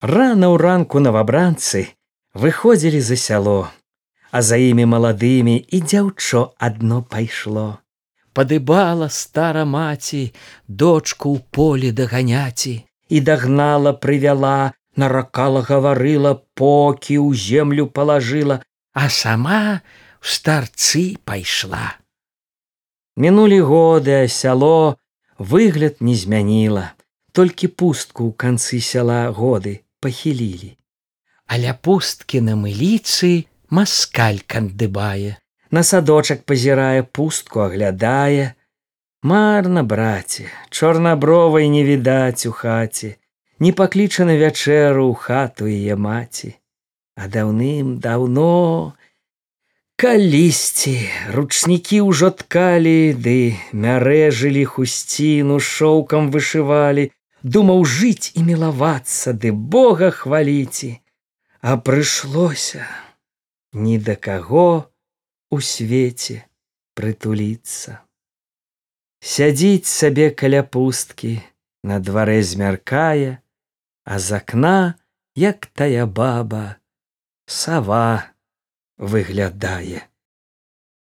Рана ў ранку новабранцы выходзілі за сяло, а за імі маладымі і дзяўчо адно пайшло. Падыбала стара маці дочку ў поле даганяці і дагнала прывяла, наракала гаварыла, покі ў землю палажыла, а сама в старцы пайшла. Мінулі годы, а сяло выгляд не змяніла, толькі пустку ў канцы сяла годы пахілілі. А ля пусткі на мыліцы маскаль кандыбае, На садочак пазірае пустку аглядае. Марна, браце, чорнабровай не відаць у хаце, не паклічана вячэру ў хату яе маці, А даўным-даўно, Калісьці ручнікі ўжо ткалі, ды мярэжылі хусціну шоўкам вышывалі, думаў жыць і мілавацца, ды Бога хваліце, А прыйшлося ні да каго у свеце прытуліцца. Сядзіць сабе каля пусткі, на дварэ змяркае, а з акна, як тая баба, сава выглядае.